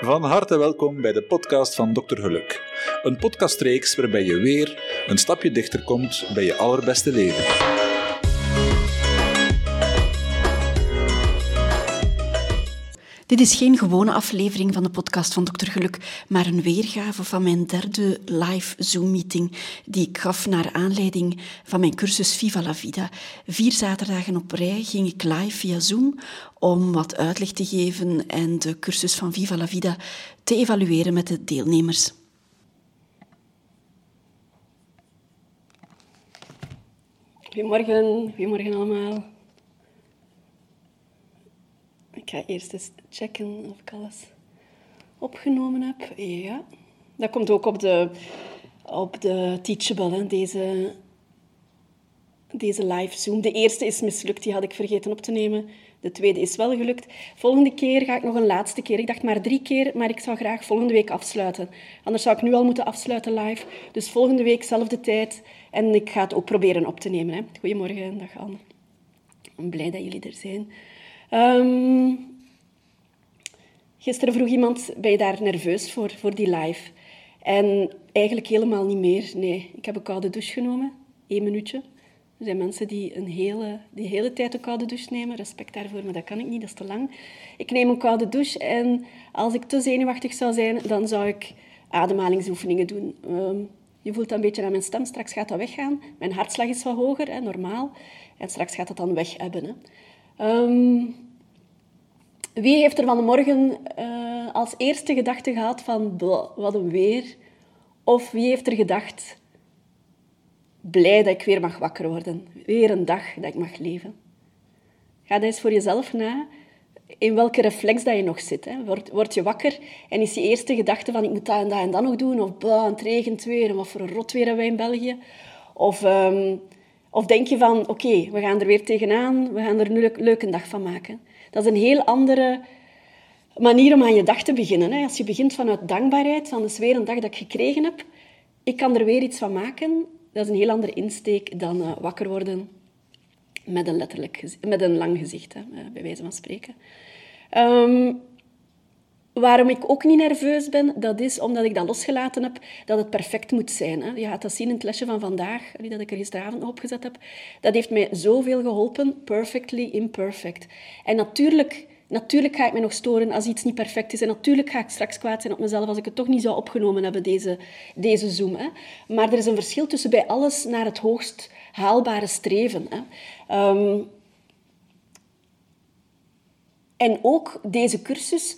Van harte welkom bij de podcast van Dr. Geluk. Een podcastreeks waarbij je weer een stapje dichter komt bij je allerbeste leven. Dit is geen gewone aflevering van de podcast van Dr. Geluk, maar een weergave van mijn derde live Zoom-meeting die ik gaf naar aanleiding van mijn cursus Viva la Vida. Vier zaterdagen op rij ging ik live via Zoom om wat uitleg te geven en de cursus van Viva la Vida te evalueren met de deelnemers. Goedemorgen, goedemorgen allemaal. Ik ga eerst eens checken of ik alles opgenomen heb. Ja, dat komt ook op de, op de Teachable, hè, deze, deze live Zoom. De eerste is mislukt, die had ik vergeten op te nemen. De tweede is wel gelukt. Volgende keer ga ik nog een laatste keer. Ik dacht maar drie keer, maar ik zou graag volgende week afsluiten. Anders zou ik nu al moeten afsluiten live. Dus volgende week, zelfde tijd. En ik ga het ook proberen op te nemen. Hè. Goedemorgen, dag Anne. Ik ben blij dat jullie er zijn. Ehm, gisteren vroeg iemand, ben je daar nerveus voor, voor die live? En eigenlijk helemaal niet meer. Nee, ik heb een koude douche genomen. Eén minuutje. Er zijn mensen die een hele, die hele tijd een koude douche nemen. Respect daarvoor, maar dat kan ik niet, dat is te lang. Ik neem een koude douche en als ik te zenuwachtig zou zijn, dan zou ik ademhalingsoefeningen doen. Ehm, je voelt dat een beetje aan mijn stem. Straks gaat dat weggaan. Mijn hartslag is wat hoger, hè, normaal. En straks gaat het dan weg hebben. Hè. Ehm, wie heeft er vanmorgen uh, als eerste gedachte gehad van wat een weer? Of wie heeft er gedacht, blij dat ik weer mag wakker worden. Weer een dag dat ik mag leven. Ga dat eens voor jezelf na. In welke reflex dat je nog zit. Hè. Word, word je wakker en is je eerste gedachte van ik moet dat en dat en dat nog doen. Of het regent weer en wat voor een rot weer hebben wij in België. Of... Um, of denk je van, oké, we gaan er weer tegenaan, we gaan er een leuke dag van maken. Dat is een heel andere manier om aan je dag te beginnen. Hè. Als je begint vanuit dankbaarheid, van, het is weer een dag dat ik gekregen heb, ik kan er weer iets van maken, dat is een heel andere insteek dan uh, wakker worden met een, letterlijk, met een lang gezicht, hè, eh, bij wijze van spreken. Um, Waarom ik ook niet nerveus ben, dat is omdat ik dat losgelaten heb dat het perfect moet zijn. Hè. Je gaat dat zien in het lesje van vandaag, dat ik er gisteravond opgezet heb. Dat heeft mij zoveel geholpen. Perfectly imperfect. En natuurlijk, natuurlijk ga ik me nog storen als iets niet perfect is. En natuurlijk ga ik straks kwaad zijn op mezelf als ik het toch niet zou opgenomen hebben, deze, deze Zoom. Hè. Maar er is een verschil tussen bij alles naar het hoogst haalbare streven. Hè. Um, en ook deze cursus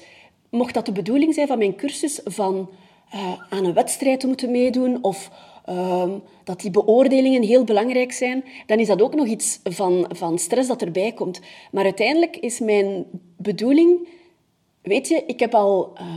mocht dat de bedoeling zijn van mijn cursus van uh, aan een wedstrijd te moeten meedoen of uh, dat die beoordelingen heel belangrijk zijn, dan is dat ook nog iets van, van stress dat erbij komt. Maar uiteindelijk is mijn bedoeling, weet je, ik heb al uh,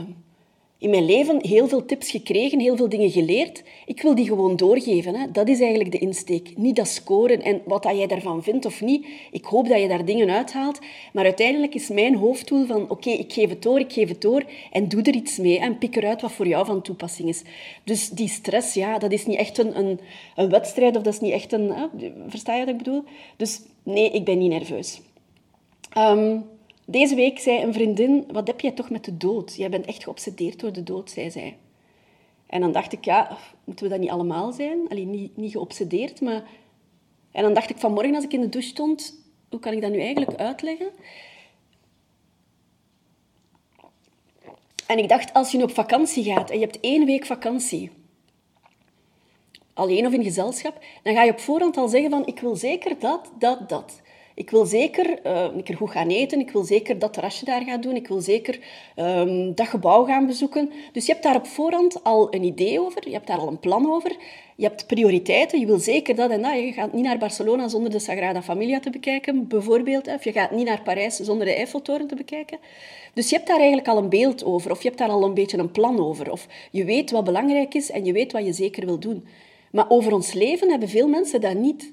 in mijn leven heel veel tips gekregen, heel veel dingen geleerd. Ik wil die gewoon doorgeven. Hè. Dat is eigenlijk de insteek. Niet dat scoren en wat dat jij daarvan vindt of niet. Ik hoop dat je daar dingen uithaalt. Maar uiteindelijk is mijn hoofddoel van oké, ik geef het door, ik geef het door en doe er iets mee en pik eruit wat voor jou van toepassing is. Dus die stress, ja, dat is niet echt een, een, een wedstrijd of dat is niet echt een... Hè, versta je wat ik bedoel? Dus nee, ik ben niet nerveus. Um, deze week zei een vriendin, wat heb jij toch met de dood? Jij bent echt geobsedeerd door de dood, zei zij. En dan dacht ik, ja, moeten we dat niet allemaal zijn? Alleen niet, niet geobsedeerd, maar... En dan dacht ik vanmorgen als ik in de douche stond, hoe kan ik dat nu eigenlijk uitleggen? En ik dacht, als je nu op vakantie gaat en je hebt één week vakantie, alleen of in gezelschap, dan ga je op voorhand al zeggen van, ik wil zeker dat, dat, dat. Ik wil zeker uh, een keer goed gaan eten. Ik wil zeker dat terrasje daar gaan doen. Ik wil zeker um, dat gebouw gaan bezoeken. Dus je hebt daar op voorhand al een idee over. Je hebt daar al een plan over. Je hebt prioriteiten. Je wil zeker dat en dat. Je gaat niet naar Barcelona zonder de Sagrada Familia te bekijken, bijvoorbeeld. Of je gaat niet naar Parijs zonder de Eiffeltoren te bekijken. Dus je hebt daar eigenlijk al een beeld over. Of je hebt daar al een beetje een plan over. Of je weet wat belangrijk is en je weet wat je zeker wil doen. Maar over ons leven hebben veel mensen dat niet.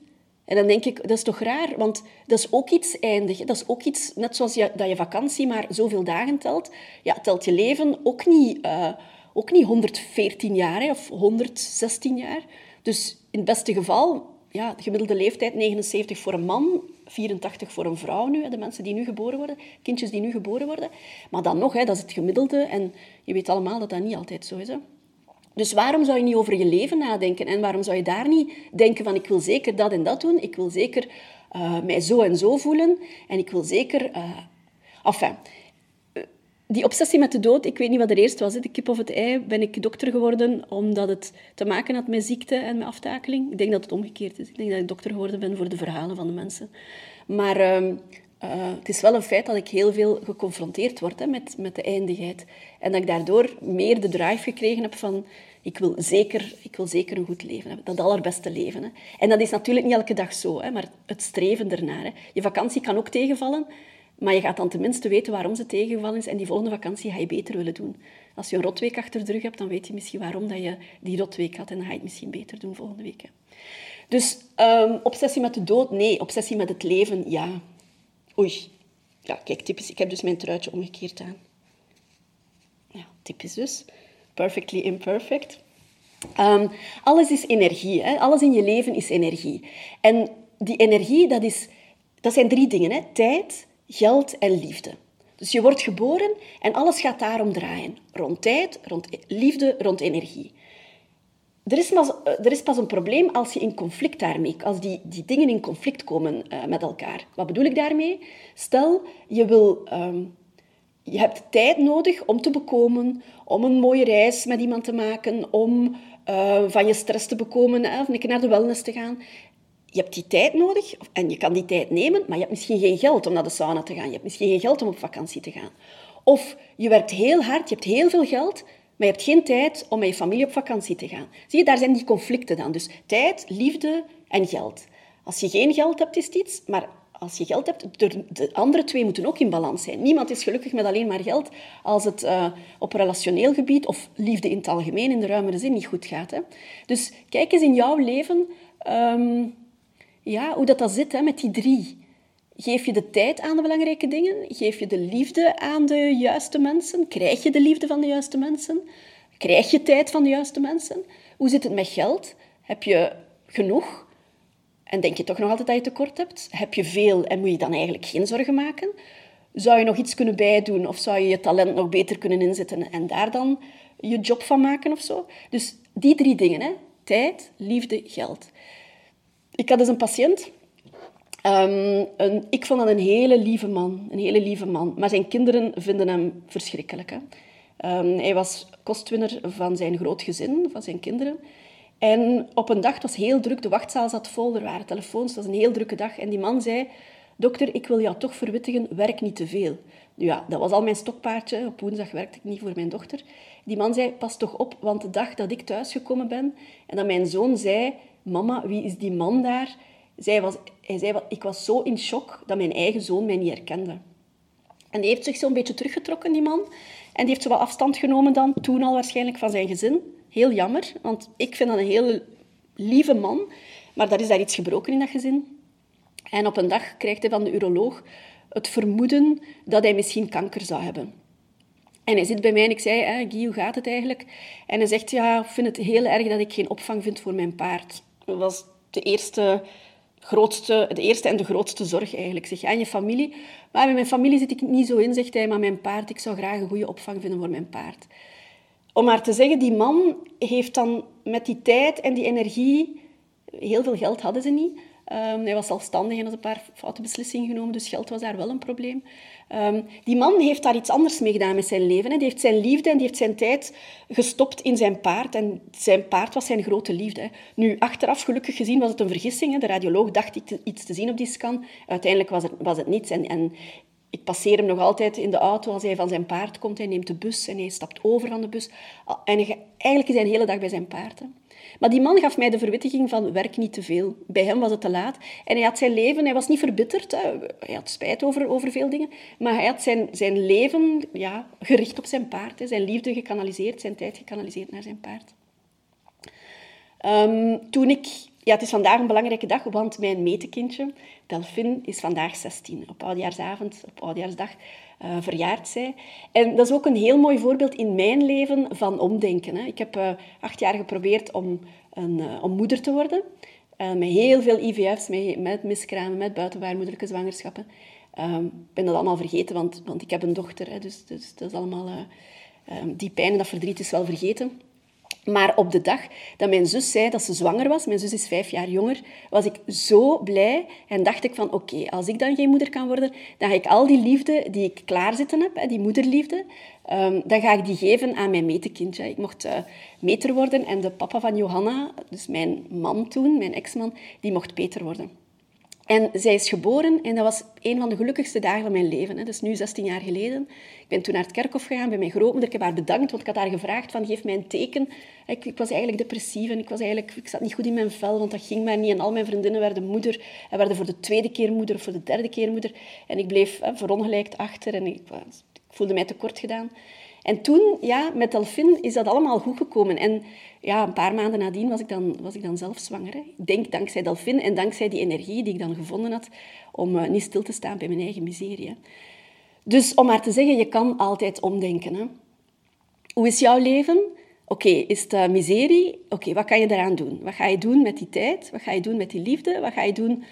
En dan denk ik, dat is toch raar, want dat is ook iets eindig. Dat is ook iets, net zoals je, dat je vakantie maar zoveel dagen telt, ja, telt je leven ook niet, uh, ook niet 114 jaar hè, of 116 jaar. Dus in het beste geval, ja, de gemiddelde leeftijd 79 voor een man, 84 voor een vrouw nu, de mensen die nu geboren worden, kindjes die nu geboren worden. Maar dan nog, hè, dat is het gemiddelde. En je weet allemaal dat dat niet altijd zo is. Hè. Dus waarom zou je niet over je leven nadenken? En waarom zou je daar niet denken van ik wil zeker dat en dat doen, ik wil zeker uh, mij zo en zo voelen en ik wil zeker... Uh, enfin, die obsessie met de dood, ik weet niet wat er eerst was, de kip of het ei, ben ik dokter geworden omdat het te maken had met ziekte en met aftakeling. Ik denk dat het omgekeerd is. Ik denk dat ik dokter geworden ben voor de verhalen van de mensen. Maar uh, uh, het is wel een feit dat ik heel veel geconfronteerd word hè, met, met de eindigheid. En dat ik daardoor meer de drive gekregen heb van... Ik wil zeker, ik wil zeker een goed leven hebben. Dat allerbeste leven. Hè. En dat is natuurlijk niet elke dag zo, hè, maar het streven ernaar. Hè. Je vakantie kan ook tegenvallen. Maar je gaat dan tenminste weten waarom ze tegengevallen is en die volgende vakantie ga je beter willen doen. Als je een rotweek achter de rug hebt, dan weet je misschien waarom dat je die rotweek had en dan ga je het misschien beter doen volgende week. Dus um, obsessie met de dood? Nee. Obsessie met het leven? Ja. Oei. Ja, kijk, typisch. Ik heb dus mijn truitje omgekeerd aan. Ja, typisch dus. Perfectly imperfect. Um, alles is energie. Hè? Alles in je leven is energie. En die energie, dat, is, dat zijn drie dingen. Hè? Tijd, geld en liefde. Dus je wordt geboren en alles gaat daarom draaien. Rond tijd, rond liefde, rond energie. Er is, pas, er is pas een probleem als je in conflict daarmee, als die, die dingen in conflict komen uh, met elkaar. Wat bedoel ik daarmee? Stel, je, wil, um, je hebt tijd nodig om te bekomen, om een mooie reis met iemand te maken, om uh, van je stress te bekomen, hè, of een keer naar de wellness te gaan je hebt die tijd nodig en je kan die tijd nemen, maar je hebt misschien geen geld om naar de sauna te gaan. Je hebt misschien geen geld om op vakantie te gaan. Of je werkt heel hard, je hebt heel veel geld, maar je hebt geen tijd om met je familie op vakantie te gaan. Zie je, daar zijn die conflicten dan. Dus tijd, liefde en geld. Als je geen geld hebt, is het iets, maar als je geld hebt, de andere twee moeten ook in balans zijn. Niemand is gelukkig met alleen maar geld als het uh, op relationeel gebied of liefde in het algemeen, in de ruimere zin, niet goed gaat. Hè? Dus kijk eens in jouw leven... Um, ja, hoe dat, dat zit hè, met die drie. Geef je de tijd aan de belangrijke dingen? Geef je de liefde aan de juiste mensen? Krijg je de liefde van de juiste mensen? Krijg je tijd van de juiste mensen? Hoe zit het met geld? Heb je genoeg? En denk je toch nog altijd dat je tekort hebt? Heb je veel en moet je dan eigenlijk geen zorgen maken? Zou je nog iets kunnen bijdoen of zou je je talent nog beter kunnen inzetten en daar dan je job van maken of zo? Dus die drie dingen, hè? tijd, liefde, geld. Ik had dus een patiënt. Um, een, ik vond dat een hele lieve man. Een hele lieve man. Maar zijn kinderen vinden hem verschrikkelijk. Hè? Um, hij was kostwinner van zijn groot gezin, van zijn kinderen. En op een dag, het was heel druk, de wachtzaal zat vol, er waren telefoons, het was een heel drukke dag. En die man zei, dokter, ik wil jou toch verwittigen, werk niet te veel. Ja, dat was al mijn stokpaardje. Op woensdag werkte ik niet voor mijn dochter. Die man zei, pas toch op, want de dag dat ik thuisgekomen ben en dat mijn zoon zei, mama, wie is die man daar? Zij was, hij zei, ik was zo in shock dat mijn eigen zoon mij niet herkende. En die heeft zich zo'n beetje teruggetrokken, die man. En die heeft zo wat afstand genomen dan, toen al waarschijnlijk, van zijn gezin. Heel jammer, want ik vind dat een hele lieve man. Maar daar is daar iets gebroken in dat gezin. En op een dag krijgt hij van de uroloog het vermoeden dat hij misschien kanker zou hebben. En hij zit bij mij en ik zei, Guy, hoe gaat het eigenlijk? En hij zegt, ja, ik vind het heel erg dat ik geen opvang vind voor mijn paard. Dat was de eerste, grootste, de eerste en de grootste zorg eigenlijk. Zeg, aan je familie. Maar bij mijn familie zit ik niet zo in, zegt hij. Maar mijn paard, ik zou graag een goede opvang vinden voor mijn paard. Om maar te zeggen, die man heeft dan met die tijd en die energie... Heel veel geld hadden ze niet. Um, hij was zelfstandig en had een paar foute beslissingen genomen, dus geld was daar wel een probleem. Um, die man heeft daar iets anders mee gedaan met zijn leven. Hè. Die heeft zijn liefde en die heeft zijn tijd gestopt in zijn paard. En zijn paard was zijn grote liefde. Hè. Nu, achteraf, gelukkig gezien, was het een vergissing. Hè. De radioloog dacht iets te zien op die scan. Uiteindelijk was het, was het niets. En, en ik passeer hem nog altijd in de auto als hij van zijn paard komt. Hij neemt de bus en hij stapt over van de bus. En eigenlijk is hij een hele dag bij zijn paard. Hè. Maar die man gaf mij de verwittiging van werk niet te veel. Bij hem was het te laat. En hij had zijn leven, hij was niet verbitterd. Hij had spijt over, over veel dingen. Maar hij had zijn, zijn leven ja, gericht op zijn paard. Zijn liefde gekanaliseerd, zijn tijd gekanaliseerd naar zijn paard. Um, toen ik... Het is vandaag een belangrijke dag, want mijn metekindje, Delphine, is vandaag 16. Op oudjaarsavond, op oudjaarsdag, uh, verjaard zij. En dat is ook een heel mooi voorbeeld in mijn leven van omdenken. Hè. Ik heb uh, acht jaar geprobeerd om, een, uh, om moeder te worden. Met heel veel IVF's, met, miskramen, met buitenbaarmoederlijke zwangerschappen. Ehm, ik ben dat allemaal vergeten, want, want ik heb een dochter. Hè, dus, dus dat is allemaal... Uh, die pijn en dat verdriet is wel vergeten. Maar op de dag dat mijn zus zei dat ze zwanger was, mijn zus is vijf jaar jonger, was ik zo blij en dacht ik van oké, als ik dan geen moeder kan worden, dan ga ik al die liefde die ik klaarzitten heb, die moederliefde, um, dan ga ik die geven aan mijn metekindje. Ik mocht uh, meter worden en de papa van Johanna, dus mijn man toen, mijn ex-man, die mocht Peter worden. En zij is geboren en dat was een van de gelukkigste dagen van mijn leven. Dat is nu 16 jaar geleden. Ik ben toen naar het kerkhof gegaan bij mijn grootmoeder. Ik heb haar bedankt, want ik had haar gevraagd van geef mij een teken. Ik, ik, was eigenlijk depressief en ik, was eigenlijk, ik zat niet goed in mijn vel, want dat ging maar niet. En al mijn vriendinnen werden moeder en werden voor de tweede keer moeder of voor de derde keer moeder. En ik bleef hè, verongelijkt achter en ik, ik voelde mij tekort gedaan. En toen, ja, met Delphine is dat allemaal goed gekomen. En ja, een paar maanden nadien was ik dan, was ik dan zelf zwanger. Ik denk dankzij Delphine en dankzij die energie die ik dan gevonden had om uh, niet stil te staan bij mijn eigen miserie. Dus om maar te zeggen, je kan altijd omdenken. Hè. Hoe is jouw leven? Oké, is het uh, miserie? Oké, wat kan je daaraan doen? Wat ga je doen met die tijd? Wat ga je doen met die liefde? Wat ga je doen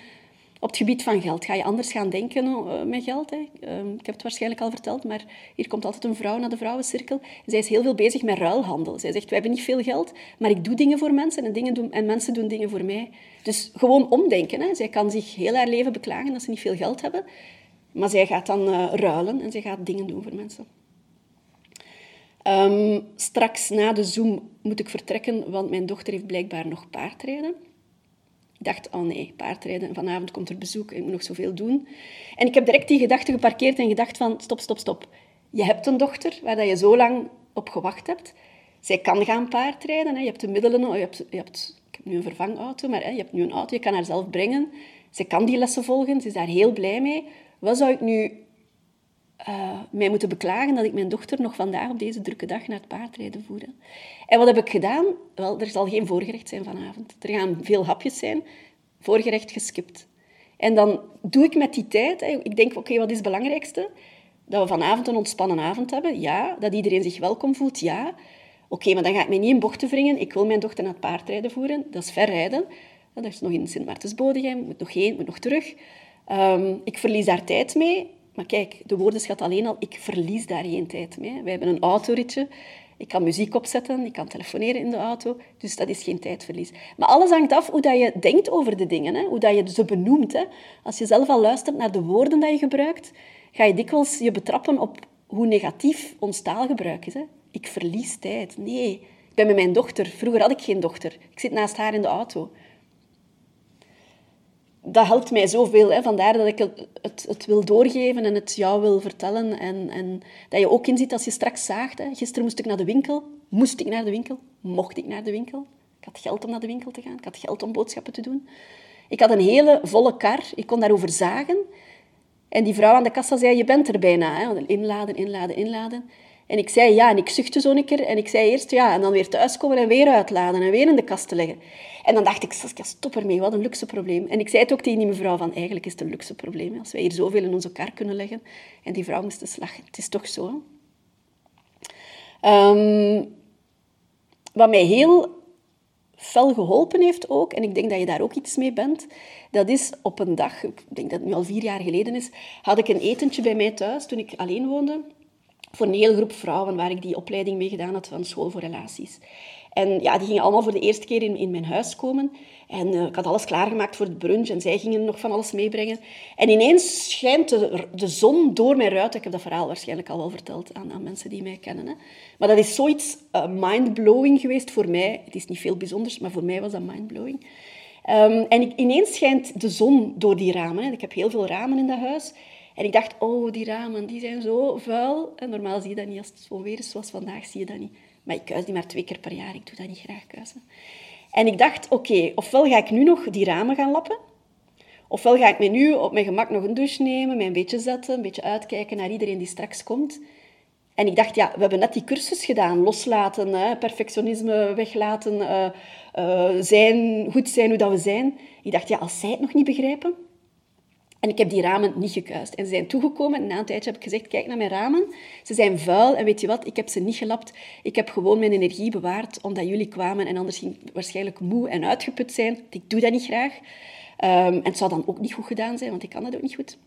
op het gebied van geld? Ga je anders gaan denken uh, met geld? Hè? Ehm, ik heb het waarschijnlijk al verteld, maar hier komt altijd een vrouw naar de vrouwencirkel. zij is heel veel bezig met ruilhandel. Zij zegt, we hebben niet veel geld, maar ik doe dingen voor mensen en, dingen doen, en mensen doen dingen voor mij. Dus gewoon omdenken. Hè? Zij kan zich heel haar leven beklagen dat ze niet veel geld hebben, maar zij gaat dan uh, ruilen en zij gaat dingen doen voor mensen. Um, straks na de Zoom moet ik vertrekken, want mijn dochter heeft blijkbaar nog paardrijden. Ik dacht, oh nee, paardrijden, vanavond komt er bezoek, ik moet nog zoveel doen. En ik heb direct die gedachte geparkeerd en gedacht van, stop, stop, stop. Je hebt een dochter waar je zo lang op gewacht hebt. Zij kan gaan paardrijden, hè. je hebt de middelen, je hebt, je hebt, ik heb nu een vervangauto, maar hè, je hebt nu een auto, je kan haar zelf brengen. Ze kan die lessen volgen, ze is daar heel blij mee. Wat zou ik nu uh, mij moeten beklagen dat ik mijn dochter nog vandaag op deze drukke dag naar het paardrijden voerde. En wat heb ik gedaan? Wel, er zal geen voorgerecht zijn vanavond. Er gaan veel hapjes zijn, voorgerecht geskipt. En dan doe ik met die tijd, ik denk, oké, wat is het belangrijkste? Dat we vanavond een ontspannen avond hebben, ja. Dat iedereen zich welkom voelt, ja. Oké, maar dan ga ik mij niet in bochten wringen. Ik wil mijn dochter naar het paardrijden voeren. Dat is verrijden. Dat is nog in Sint Maartensbodegem, moet nog heen, moet nog terug. Um, ik verlies daar tijd mee. Maar kijk, de woordenschat alleen al, ik verlies daar geen tijd mee. We hebben een autoritje. Ik kan muziek opzetten, ik kan telefoneren in de auto. Dus dat is geen tijdverlies. Maar alles hangt af hoe dat je denkt over de dingen. Hè? Hoe dat je ze benoemt. Hè? Als je zelf al luistert naar de woorden die je gebruikt, ga je dikwijls je betrappen op hoe negatief ons taalgebruik is. Hè? Ik verlies tijd. Nee, ik ben met mijn dochter. Vroeger had ik geen dochter. Ik zit naast haar in de auto dat helpt mij zoveel. Hè. Vandaar dat ik het, het, wil doorgeven en het jou wil vertellen. En, en dat je ook inziet als je straks zaagt. Hè. Gisteren moest ik naar de winkel. Moest ik naar de winkel? Mocht ik naar de winkel? Ik had geld om naar de winkel te gaan. Ik had geld om boodschappen te doen. Ik had een hele volle kar. Ik kon daarover zagen. En die vrouw aan de kassa zei, je bent er bijna. Hè. Inladen, inladen, inladen. En ik zei ja, en ik zuchtte zo een keer. En ik zei eerst ja, en dan weer thuiskomen en weer uitladen en weer in de kast te leggen. En dan dacht ik, Saskia, stop ermee, wat een luxe probleem. En ik zei het ook tegen die mevrouw, van eigenlijk is het een luxe probleem. Als wij hier zoveel in onze kar kunnen leggen. En die vrouw moest dus lachen. Het is toch zo. Um, wat mij heel fel geholpen heeft ook, en ik denk dat je daar ook iets mee bent, dat is op een dag, ik denk dat het nu al vier jaar geleden is, had ik een etentje bij mij thuis toen ik alleen woonde voor een hele groep vrouwen waar ik die opleiding mee gedaan had van school voor relaties. En ja, die gingen allemaal voor de eerste keer in, in mijn huis komen. En uh, ik had alles klaargemaakt voor de brunch en zij gingen nog van alles meebrengen. En ineens schijnt de, de zon door mijn ruit. Ik heb dat verhaal waarschijnlijk al wel verteld aan, aan mensen die mij kennen. Hè. Maar dat is zoiets uh, mindblowing geweest voor mij. Het is niet veel bijzonders, maar voor mij was dat mindblowing. Um, en ik, ineens schijnt de zon door die ramen. Hè. Ik heb heel veel ramen in dat huis. En ik dacht, oh, die ramen, die zijn zo vuil. En normaal zie je dat niet. Als het zo weer is zoals vandaag, zie je dat niet. Maar ik kuis die maar twee keer per jaar. Ik doe dat niet graag kuisen. En ik dacht, oké, ofwel ga ik nu nog die ramen gaan lappen. Ofwel ga ik me nu op mijn gemak nog een douche nemen, mij een beetje zetten, een beetje uitkijken naar iedereen die straks komt. En ik dacht, ja, we hebben net die cursus gedaan. Loslaten, hè, perfectionisme weglaten, uh, uh, zijn, goed zijn hoe dat we zijn. Ik dacht, ja, als zij het nog niet begrijpen, En ik heb die ramen niet gekuist. En ze zijn toegekomen en na een tijdje heb ik gezegd, kijk naar mijn ramen. Ze zijn vuil en weet je wat, ik heb ze niet gelapt. Ik heb gewoon mijn energie bewaard omdat jullie kwamen en anders ging ik waarschijnlijk moe en uitgeput zijn. Ik doe dat niet graag. Um, en het zou dan ook niet goed gedaan zijn, want ik kan dat ook niet goed.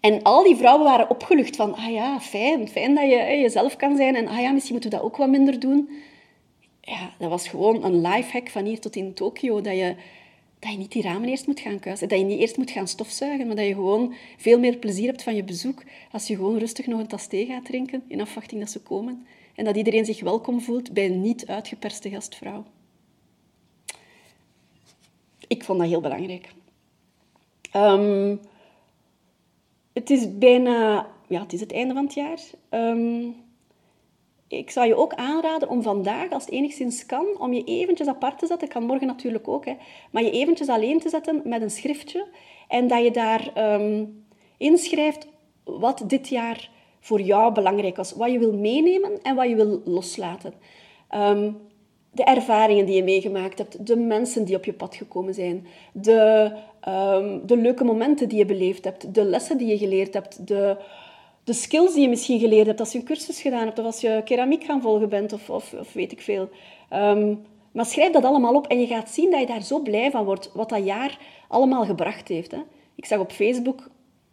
En al die vrouwen waren opgelucht van, ah ja, fijn, fijn dat je jezelf kan zijn. En ah ja, misschien moeten we dat ook wat minder doen. Ja, dat was gewoon een lifehack van hier tot in Tokio, dat je dat je niet die ramen eerst moet gaan kuisen. Dat je niet eerst moet gaan stofzuigen, maar dat je gewoon veel meer plezier hebt van je bezoek als je gewoon rustig nog een tas thee gaat drinken in afwachting dat ze komen. En dat iedereen zich welkom voelt bij een niet uitgeperste gastvrouw. Ik vond dat heel belangrijk. Um, het is bijna... Ja, het is het einde van het jaar. Um, ik zou je ook aanraden om vandaag, als het enigszins kan, om je eventjes apart te zetten. kan morgen natuurlijk ook, hè, maar je eventjes alleen te zetten met een schriftje. En dat je daar um, inschrijft wat dit jaar voor jou belangrijk was. Wat je wil meenemen en wat je wil loslaten. Um, de ervaringen die je meegemaakt hebt, de mensen die op je pad gekomen zijn, de, um, de leuke momenten die je beleefd hebt, de lessen die je geleerd hebt, de de skills die je misschien geleerd hebt als je een cursus gedaan hebt of als je keramiek gaan volgen bent of, of, of weet ik veel. Um, maar schrijf dat allemaal op en je gaat zien dat je daar zo blij van wordt, wat dat jaar allemaal gebracht heeft. Hè. Ik zag op Facebook,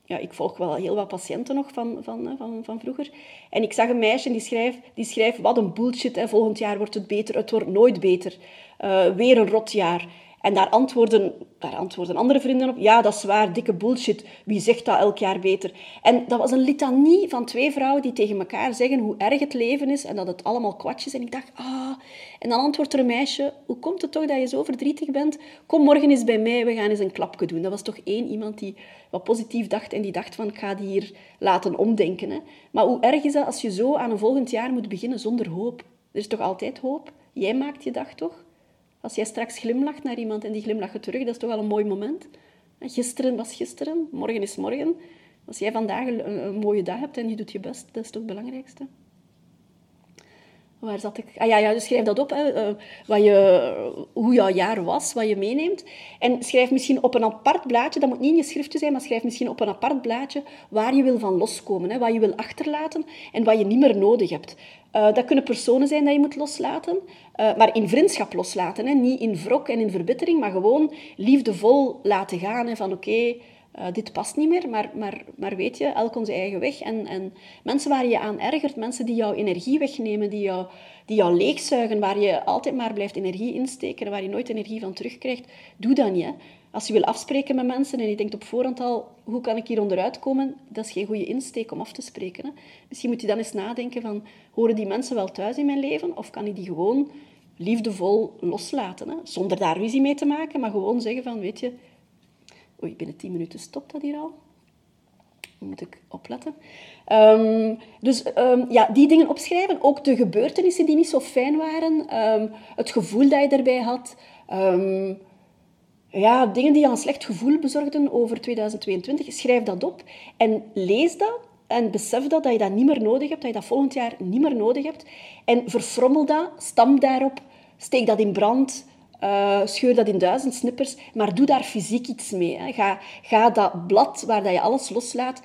ja, ik volg wel heel wat patiënten nog van, van, van, van vroeger, en ik zag een meisje die schrijft, die schrijft wat een bullshit, hè, volgend jaar wordt het beter, het wordt nooit beter. Uh, weer een rot jaar. En daar antwoorden, daar antwoorden andere vrienden op. Ja, dat is waar, dikke bullshit. Wie zegt dat elk jaar beter? En dat was een litanie van twee vrouwen die tegen elkaar zeggen hoe erg het leven is en dat het allemaal kwatjes is. En ik dacht, ah. En dan antwoordt er een meisje, hoe komt het toch dat je zo verdrietig bent? Kom morgen eens bij mij, we gaan eens een klapje doen. Dat was toch één iemand die wat positief dacht en die dacht van, ik ga die hier laten omdenken. Maar hoe erg is dat als je zo aan een volgend jaar moet beginnen zonder hoop? Er is toch altijd hoop? Jij maakt je dag toch? Als jij straks glimlacht naar iemand en die glimlacht terug, dat is toch wel een mooi moment. Gisteren was gisteren, morgen is morgen. Als jij vandaag een, mooie dag hebt en je doet je best, dat is toch het belangrijkste. Waar zat ik? Ah ja, ja dus schrijf dat op, hè, eh, wat je, hoe jouw jaar was, wat je meeneemt. En schrijf misschien op een apart blaadje, dat moet niet in je schriftje zijn, maar schrijf misschien op een apart blaadje waar je wil van loskomen, hè, wat je wil achterlaten en wat je niet meer nodig hebt. Uh, dat kunnen personen zijn dat je moet loslaten, uh, maar in vriendschap loslaten. Hè. Niet in wrok en in verbittering, maar gewoon liefdevol laten gaan. Hè, van oké, uh, dit past niet meer, maar, maar, maar weet je, elk onze eigen weg. En, en mensen waar je aan ergert, mensen die jouw energie wegnemen, die jou, die jou leegzuigen, waar je altijd maar blijft energie insteken en waar je nooit energie van terugkrijgt, doe dat niet. Als je wil afspreken met mensen en je denkt op voorhand al, hoe kan ik hier onderuit komen? Dat is geen goede insteek om af te spreken. Hè. Misschien moet je dan eens nadenken van, horen die mensen wel thuis in mijn leven? Of kan ik die gewoon liefdevol loslaten? Hè? Zonder daar ruzie mee te maken, maar gewoon zeggen van, weet je... Oei, binnen tien minuten stopt dat hier al. Moet ik opletten. Um, dus um, ja, die dingen opschrijven. Ook de gebeurtenissen die niet zo fijn waren. Um, het gevoel dat je erbij had ja, dingen die je een slecht gevoel bezorgden over 2022, schrijf dat op en lees dat en besef dat, dat je dat niet meer nodig hebt, dat je dat volgend jaar niet meer nodig hebt. En verfrommel dat, stamp daarop, steek dat in brand, uh, scheur dat in duizend snippers, maar doe daar fysiek iets mee. Hè. Ga, ga dat blad waar dat je alles loslaat,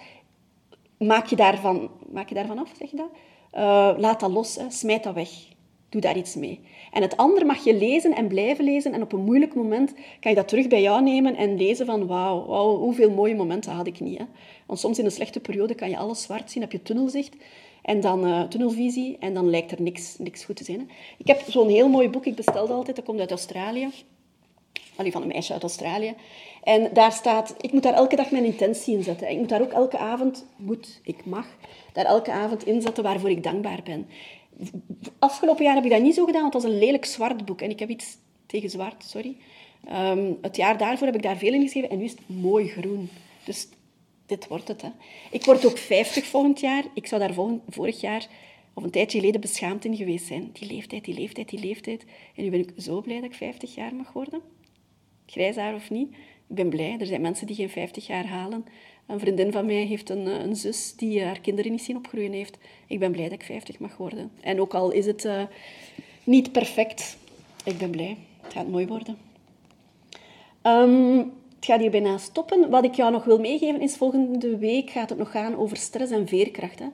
maak je daarvan, maak je daarvan af, zeg je dat? Uh, laat dat los, hè. smijt dat weg. Doe daar iets mee. En het andere mag je lezen en blijven lezen. En op een moeilijk moment kan je dat terug bij jou nemen en lezen van wauw, wow, hoeveel mooie momenten had ik niet. Hè? Want soms in een slechte periode kan je alles zwart zien, heb je tunnelzicht en dan uh, tunnelvisie en dan lijkt er niks, niks goed te zijn. Hè? Ik heb zo'n heel mooi boek, ik bestelde altijd, dat komt uit Australië. Allee, van een meisje uit Australië. En daar staat, ik moet daar elke dag mijn intentie in zetten. Ik moet daar ook elke avond, moet, ik mag, daar elke avond inzetten waarvoor ik dankbaar ben afgelopen jaar heb ik dat niet zo gedaan, want het was een lelijk zwart boek. En ik heb iets tegen zwart, sorry. Ehm, het jaar daarvoor heb ik daar veel in geschreven en nu is het mooi groen. Dus dit wordt het. Hè. Ik word ook 50 volgend jaar. Ik zou daar volgend, vorig jaar of een tijdje geleden beschaamd in geweest zijn. Die leeftijd, die leeftijd, die leeftijd. En nu ben ik zo blij dat ik 50 jaar mag worden. Grijshaar of niet. Ik ben blij. Er zijn mensen die geen 50 jaar halen. Een vriendin van mij heeft een, eh, een zus die haar kinderen niet zien opgroeien heeft. Ik ben blij dat ik 50 mag worden. En ook al is het uh, niet perfect, ik ben blij. Het gaat mooi worden. Um, het gaat hier bijna stoppen. Wat ik jou nog wil meegeven is, volgende week gaat het nog gaan over stress en veerkracht. Hè.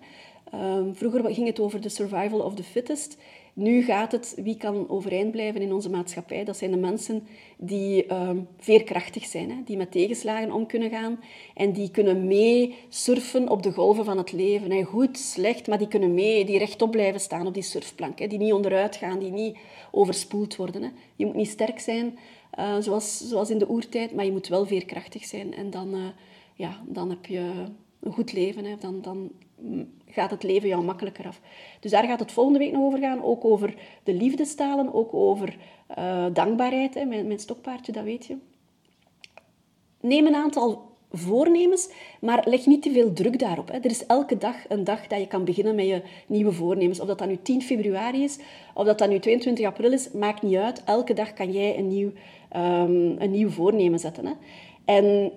Ehm, vroeger ging het over de survival of the fittest. Nu gaat het, wie kan overeind blijven in onze maatschappij? Dat zijn de mensen die ehm, veerkrachtig zijn, hè? die met tegenslagen om kunnen gaan en die kunnen mee surfen op de golven van het leven. Hè? Goed, slecht, maar die kunnen mee, die rechtop blijven staan op die surfplank. Hè? Die niet onderuit gaan, die niet overspoeld worden. Hè? Je moet niet sterk zijn, uh, zoals, zoals in de oertijd, maar je moet wel veerkrachtig zijn. En dan, uh, ja, dan heb je een goed leven. Hè? Dan, dan gaat het leven jou makkelijker af. Dus daar gaat het volgende week nog over gaan. Ook over de liefdestalen, ook over uh, dankbaarheid. Hè. Mijn, mijn stokpaardje, dat weet je. Neem een aantal voornemens, maar leg niet te veel druk daarop. Hè. Er is elke dag een dag dat je kan beginnen met je nieuwe voornemens. Of dat dat nu 10 februari is, of dat dat nu 22 april is, maakt niet uit. Elke dag kan jij een nieuw, um, een nieuw voornemen zetten. Hè. En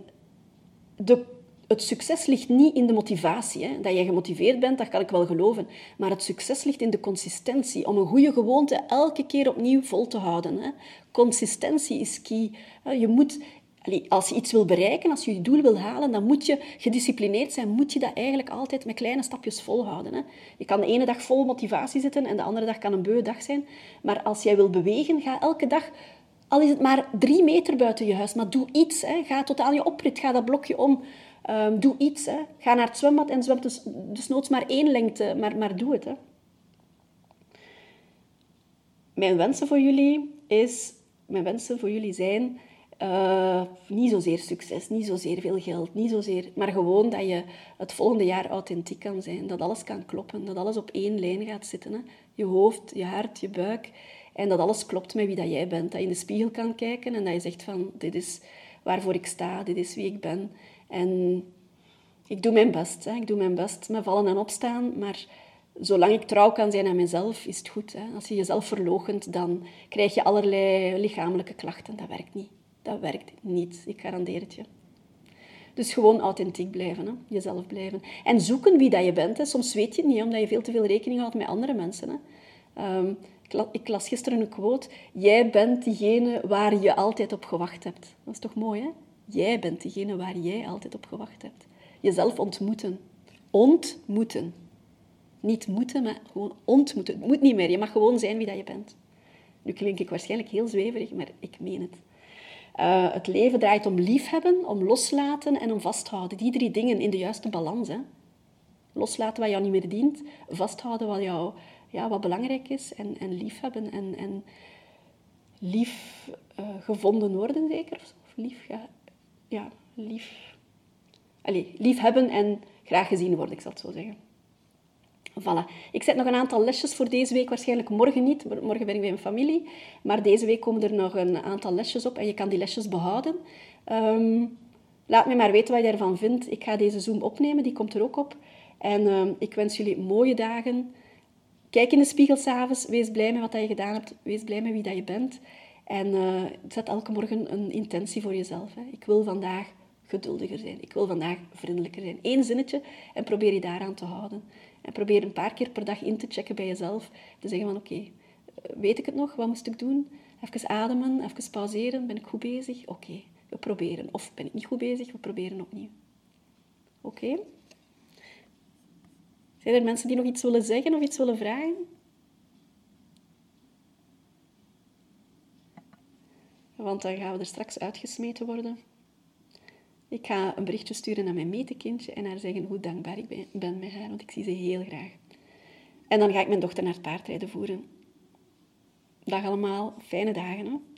de het succes ligt niet in de motivatie. Hè. Dat je gemotiveerd bent, dat kan ik wel geloven. Maar het succes ligt in de consistentie. Om een goede gewoonte elke keer opnieuw vol te houden. Hè. Consistentie is key. Je moet, als je iets wil bereiken, als je je doel wil halen, dan moet je gedisciplineerd zijn. Moet je dat eigenlijk altijd met kleine stapjes volhouden. Hè. Je kan de ene dag vol motivatie zitten en de andere dag kan een beu dag zijn. Maar als jij wil bewegen, ga elke dag al is het maar drie meter buiten je huis, maar doe iets. Hè. Ga tot aan je oprit, ga dat blokje om. Um, doe iets. Hè. Ga naar het zwembad en zwem dus, dus noods maar één lengte, maar, maar doe het. Hè. Mijn wensen voor jullie is, mijn wensen voor jullie zijn uh, niet zozeer succes, niet zozeer veel geld, niet zozeer, maar gewoon dat je het volgende jaar authentiek kan zijn, dat alles kan kloppen, dat alles op één lijn gaat zitten. Hè. Je hoofd, je hart, je buik en dat alles klopt met wie dat jij bent. Dat je in de spiegel kan kijken en dat je zegt van dit is waarvoor ik sta, dit is wie ik ben. En ik doe mijn best. Hè. Ik doe mijn best met vallen en opstaan. Maar zolang ik trouw kan zijn aan mezelf, is het goed. Hè. Als je jezelf verloochent, dan krijg je allerlei lichamelijke klachten. Dat werkt niet. Dat werkt niet. Ik garandeer het je. Dus gewoon authentiek blijven, hè? jezelf blijven. En zoeken wie dat je bent. Hè. Soms weet je het niet, omdat je veel te veel rekening houdt met andere mensen. Hè. Ehm, ik las gisteren een quote. Jij bent diegene waar je altijd op gewacht hebt. Dat is toch mooi, hè? Jij bent degene waar jij altijd op gewacht hebt. Jezelf ontmoeten. Ontmoeten. Niet moeten, maar gewoon ontmoeten. Het moet niet meer. Je mag gewoon zijn wie dat je bent. Nu klink ik waarschijnlijk heel zweverig, maar ik meen het. Uh, het leven draait om liefhebben, om loslaten en om vasthouden. Die drie dingen in de juiste balans. Hè. Loslaten wat jou niet meer dient, vasthouden wat jou ja, wat belangrijk is en, en liefhebben en, en lief uh, gevonden worden zeker. Of lief, ja, lief... Allee, lief hebben en graag gezien worden, ik zal het zo zeggen. Voilà. Ik zet nog een aantal lesjes voor deze week. Waarschijnlijk morgen niet. Morgen ben ik bij mijn familie. Maar deze week komen er nog een aantal lesjes op. En je kan die lesjes behouden. Um, laat me maar weten wat je ervan vindt. Ik ga deze Zoom opnemen. Die komt er ook op. En um, ik wens jullie mooie dagen. Kijk in de spiegel s'avonds. Wees blij met wat je gedaan hebt. Wees blij met wie dat je bent. En uh, zet elke morgen een intentie voor jezelf. Hè. Ik wil vandaag geduldiger zijn. Ik wil vandaag vriendelijker zijn. Eén zinnetje en probeer je daaraan te houden. En probeer een paar keer per dag in te checken bij jezelf. Te zeggen van oké, eh, weet ik het nog? Wat moest ik doen? Even ademen, even pauzeren. Ben ik goed bezig? Oké, we proberen. Of ben ik niet goed bezig? We proberen opnieuw. Oké? Zijn er mensen die nog iets willen zeggen of iets willen vragen? want dan gaan we er straks uitgesmeten worden. Ik ga een berichtje sturen naar mijn metekindje en haar zeggen hoe dankbaar ik ben met haar, want ik zie ze heel graag. En dan ga ik mijn dochter naar het paardrijden voeren. Dag allemaal, fijne dagen. Hè?